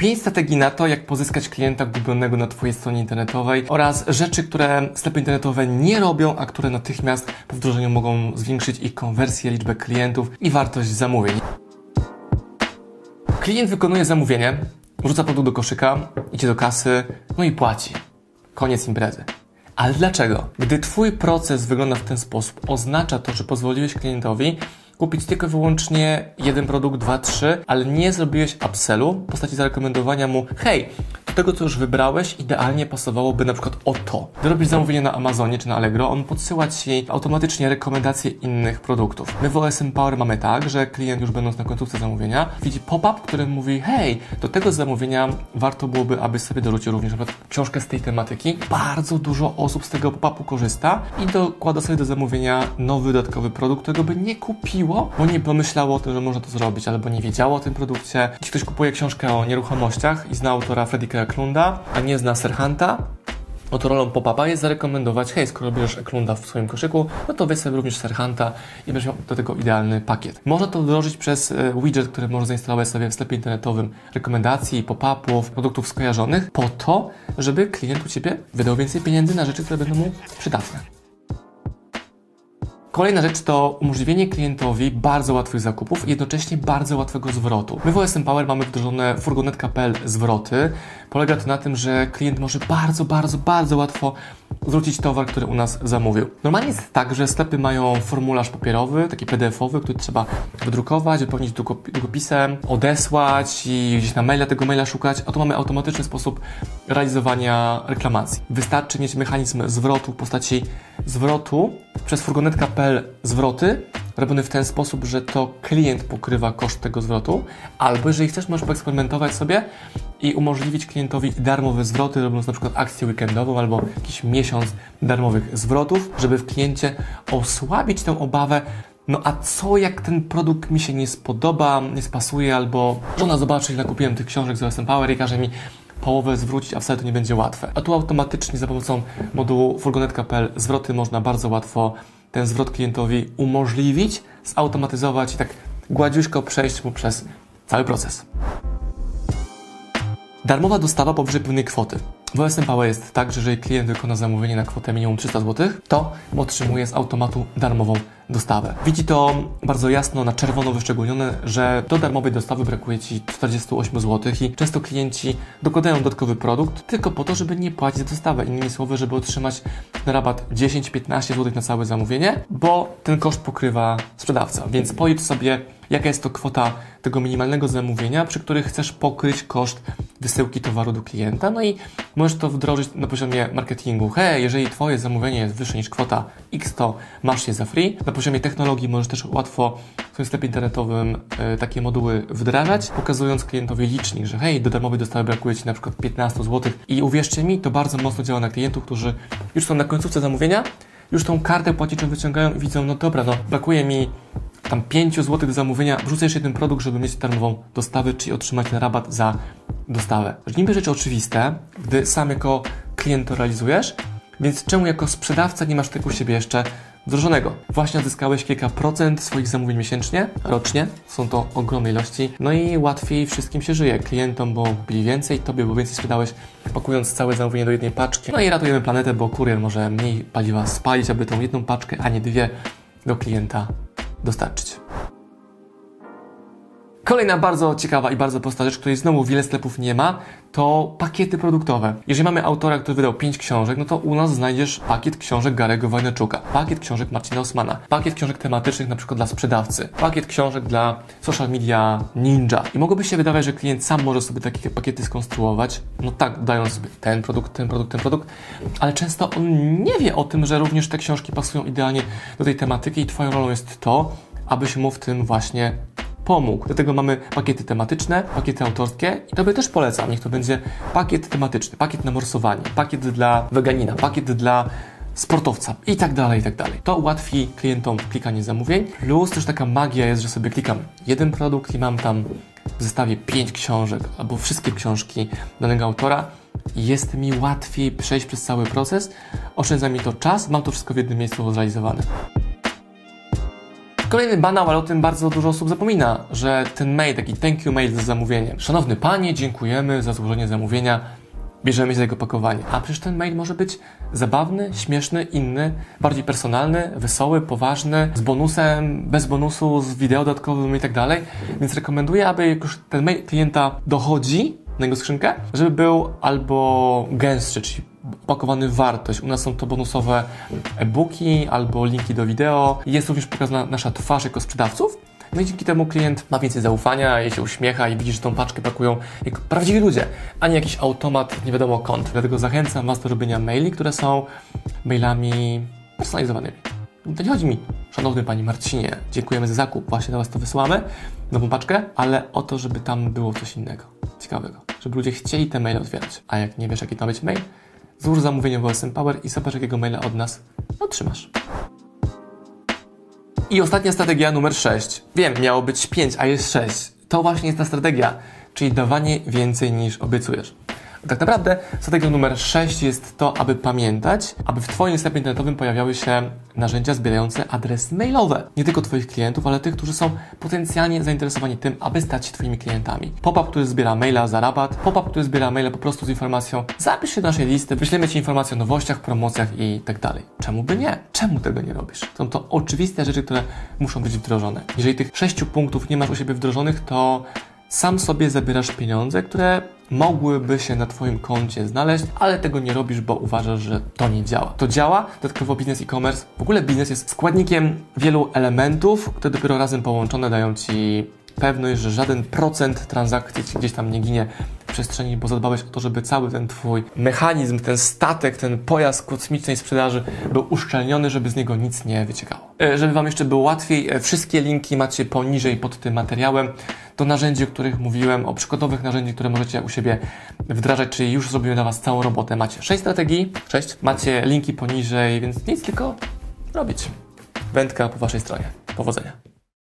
5 strategii na to, jak pozyskać klienta gubionego na Twojej stronie internetowej oraz rzeczy, które sklepy internetowe nie robią, a które natychmiast po wdrożeniu mogą zwiększyć ich konwersję, liczbę klientów i wartość zamówień. Klient wykonuje zamówienie, wrzuca produkt do koszyka, idzie do kasy, no i płaci. Koniec imprezy. Ale dlaczego? Gdy Twój proces wygląda w ten sposób, oznacza to, że pozwoliłeś klientowi kupić tylko i wyłącznie jeden produkt, dwa, trzy, ale nie zrobiłeś upsellu w postaci zarekomendowania mu, hej, tego, co już wybrałeś, idealnie pasowałoby na przykład o to. Gdy robisz zamówienie na Amazonie czy na Allegro, on podsyła Ci automatycznie rekomendacje innych produktów. My w OSM Power mamy tak, że klient już będąc na końcówce zamówienia widzi pop-up, który mówi, hej, do tego zamówienia warto byłoby, abyś sobie dorzucił również na przykład książkę z tej tematyki. Bardzo dużo osób z tego pop-upu korzysta i dokłada sobie do zamówienia nowy, dodatkowy produkt, którego by nie kupiło, bo nie pomyślało o tym, że można to zrobić, albo nie wiedziało o tym produkcie. Jeśli ktoś kupuje książkę o nieruchomościach i zna autora Freddy Eklunda, a nie zna Serhanta, no to rolą pop-upa jest zarekomendować, hej, skoro bierzesz Eklunda w swoim koszyku, no to weź sobie również Serhanta i będziesz miał do tego idealny pakiet. Można to wdrożyć przez e, widget, który można zainstalować sobie w sklepie internetowym rekomendacji, pop-upów, produktów skojarzonych, po to, żeby klient u Ciebie wydał więcej pieniędzy na rzeczy, które będą mu przydatne. Kolejna rzecz to umożliwienie klientowi bardzo łatwych zakupów i jednocześnie bardzo łatwego zwrotu. My w OSM Power mamy wdrożone furgonetka.pl zwroty. Polega to na tym, że klient może bardzo, bardzo, bardzo łatwo zwrócić towar, który u nas zamówił. Normalnie jest tak, że sklepy mają formularz papierowy, taki PDF-owy, który trzeba wydrukować, wypełnić długopisem, odesłać i gdzieś na maila tego maila szukać, a tu mamy automatyczny sposób realizowania reklamacji. Wystarczy mieć mechanizm zwrotu w postaci zwrotu przez furgonetka.pl zwroty robiony w ten sposób, że to klient pokrywa koszt tego zwrotu, albo jeżeli chcesz, możesz poeksperymentować sobie i umożliwić klientowi darmowe zwroty, robiąc na przykład akcję weekendową albo jakiś miesiąc darmowych zwrotów, żeby w kliencie osłabić tę obawę, no a co jak ten produkt mi się nie spodoba, nie spasuje, albo żona zobaczy, ile kupiłem tych książek z OSM Power i każe mi połowę zwrócić, a wcale to nie będzie łatwe. A tu automatycznie za pomocą modułu furgonetka.pl zwroty można bardzo łatwo ten zwrot klientowi umożliwić, zautomatyzować i tak gładziuśko przejść mu przez cały proces. Darmowa dostawa powyżej pewnej kwoty. W OSM Power jest tak, że jeżeli klient wykona zamówienie na kwotę minimum 300 zł, to otrzymuje z automatu darmową dostawę. Widzi to bardzo jasno na czerwono wyszczególnione, że do darmowej dostawy brakuje Ci 48 zł i często klienci dokładają dodatkowy produkt tylko po to, żeby nie płacić za dostawę. Innymi słowy, żeby otrzymać rabat 10-15 zł na całe zamówienie, bo ten koszt pokrywa sprzedawca. Więc pojedź sobie, jaka jest to kwota tego minimalnego zamówienia, przy których chcesz pokryć koszt wysyłki towaru do klienta. No i możesz to wdrożyć na poziomie marketingu. Hej, jeżeli Twoje zamówienie jest wyższe niż kwota X, to masz je za free. Na poziomie technologii możesz też łatwo w swoim sklepie internetowym y, takie moduły wdrażać, pokazując klientowi licznik, że hej, do darmowej dostawy brakuje Ci na przykład 15 zł. I uwierzcie mi, to bardzo mocno działa na klientów, którzy już są na końcówce zamówienia, już tą kartę płatniczą wyciągają i widzą, no dobra, no brakuje mi tam 5 zł do zamówienia, wrzucę jeszcze jeden produkt, żeby mieć darmową dostawę, czyli otrzymać rabat za dostawę. Niby rzeczy oczywiste, gdy sam jako klient to realizujesz, więc czemu jako sprzedawca nie masz tego u siebie jeszcze wdrożonego? Właśnie odzyskałeś kilka procent swoich zamówień miesięcznie, rocznie, są to ogromne ilości, no i łatwiej wszystkim się żyje. Klientom, bo kupili więcej, tobie, bo więcej sprzedałeś, pakując całe zamówienie do jednej paczki. No i ratujemy planetę, bo kurier może mniej paliwa spalić, aby tą jedną paczkę, a nie dwie do klienta dostarczyć. Kolejna bardzo ciekawa i bardzo prosta rzecz, której znowu wiele sklepów nie ma, to pakiety produktowe. Jeżeli mamy autora, który wydał 5 książek, no to u nas znajdziesz pakiet książek Garego Wojnaczuka, pakiet książek Marcina Osmana, pakiet książek tematycznych na przykład dla sprzedawcy, pakiet książek dla social media ninja. I mogłoby się wydawać, że klient sam może sobie takie pakiety skonstruować, no tak, dając sobie ten produkt, ten produkt, ten produkt, ale często on nie wie o tym, że również te książki pasują idealnie do tej tematyki i Twoją rolą jest to, abyś mu w tym właśnie pomógł. Do tego mamy pakiety tematyczne, pakiety autorskie i Tobie też polecam. Niech to będzie pakiet tematyczny, pakiet na morsowanie, pakiet dla weganina, pakiet dla sportowca i tak dalej, i tak dalej. To ułatwi klientom klikanie zamówień, plus też taka magia jest, że sobie klikam jeden produkt i mam tam w zestawie pięć książek albo wszystkie książki danego autora jest mi łatwiej przejść przez cały proces, oszczędza mi to czas, mam to wszystko w jednym miejscu zrealizowane. Kolejny banał, ale o tym bardzo dużo osób zapomina, że ten mail, taki thank you mail za zamówienie. Szanowny panie, dziękujemy za złożenie zamówienia bierzemy się za jego pakowanie. A przecież ten mail może być zabawny, śmieszny, inny, bardziej personalny, wesoły, poważny, z bonusem, bez bonusu, z wideo dodatkowym i tak dalej. Więc rekomenduję, aby jak już ten mail klienta dochodzi na jego skrzynkę, żeby był albo gęstszy, czyli opakowany w wartość. U nas są to bonusowe e-booki albo linki do wideo. Jest również pokazana nasza twarz jako sprzedawców. No i dzięki temu klient ma więcej zaufania, jej się uśmiecha i widzi, że tą paczkę pakują jak prawdziwi ludzie, a nie jakiś automat, nie wiadomo kąt. Dlatego zachęcam Was do robienia maili, które są mailami personalizowanymi. To nie chodzi mi, szanowny Panie Marcinie, dziękujemy za zakup, właśnie dla Was to wysyłamy, nową paczkę, ale o to, żeby tam było coś innego, ciekawego. Żeby ludzie chcieli te maile otwierać. A jak nie wiesz, jaki to ma być mail, złóż zamówienie w OSM Power i zobacz, jakiego maila od nas otrzymasz. I ostatnia strategia numer 6. Wiem, miało być 5, a jest 6. To właśnie jest ta strategia, czyli dawanie więcej niż obiecujesz. Tak naprawdę strategią numer 6 jest to, aby pamiętać, aby w Twoim sklepie internetowym pojawiały się narzędzia zbierające adresy mailowe. Nie tylko Twoich klientów, ale tych, którzy są potencjalnie zainteresowani tym, aby stać się Twoimi klientami. Pop-up, który zbiera maila za rabat, pop-up, który zbiera maile po prostu z informacją zapisz się do naszej listy, wyślemy Ci informacje o nowościach, promocjach i tak dalej. Czemu by nie? Czemu tego nie robisz? Są to oczywiste rzeczy, które muszą być wdrożone. Jeżeli tych sześciu punktów nie masz u siebie wdrożonych, to sam sobie zabierasz pieniądze, które mogłyby się na Twoim koncie znaleźć, ale tego nie robisz, bo uważasz, że to nie działa. To działa, dodatkowo biznes e-commerce. W ogóle biznes jest składnikiem wielu elementów, które dopiero razem połączone dają Ci pewność, że żaden procent transakcji gdzieś tam nie ginie w przestrzeni, bo zadbałeś o to, żeby cały ten Twój mechanizm, ten statek, ten pojazd kosmicznej sprzedaży był uszczelniony, żeby z niego nic nie wyciekało. E, żeby Wam jeszcze było łatwiej, e, wszystkie linki macie poniżej pod tym materiałem do narzędzi, o których mówiłem, o przykładowych narzędzi, które możecie u siebie wdrażać, czyli już zrobiłem dla Was całą robotę. Macie 6 strategii, 6, macie linki poniżej, więc nic tylko robić. Wędka po Waszej stronie. Powodzenia.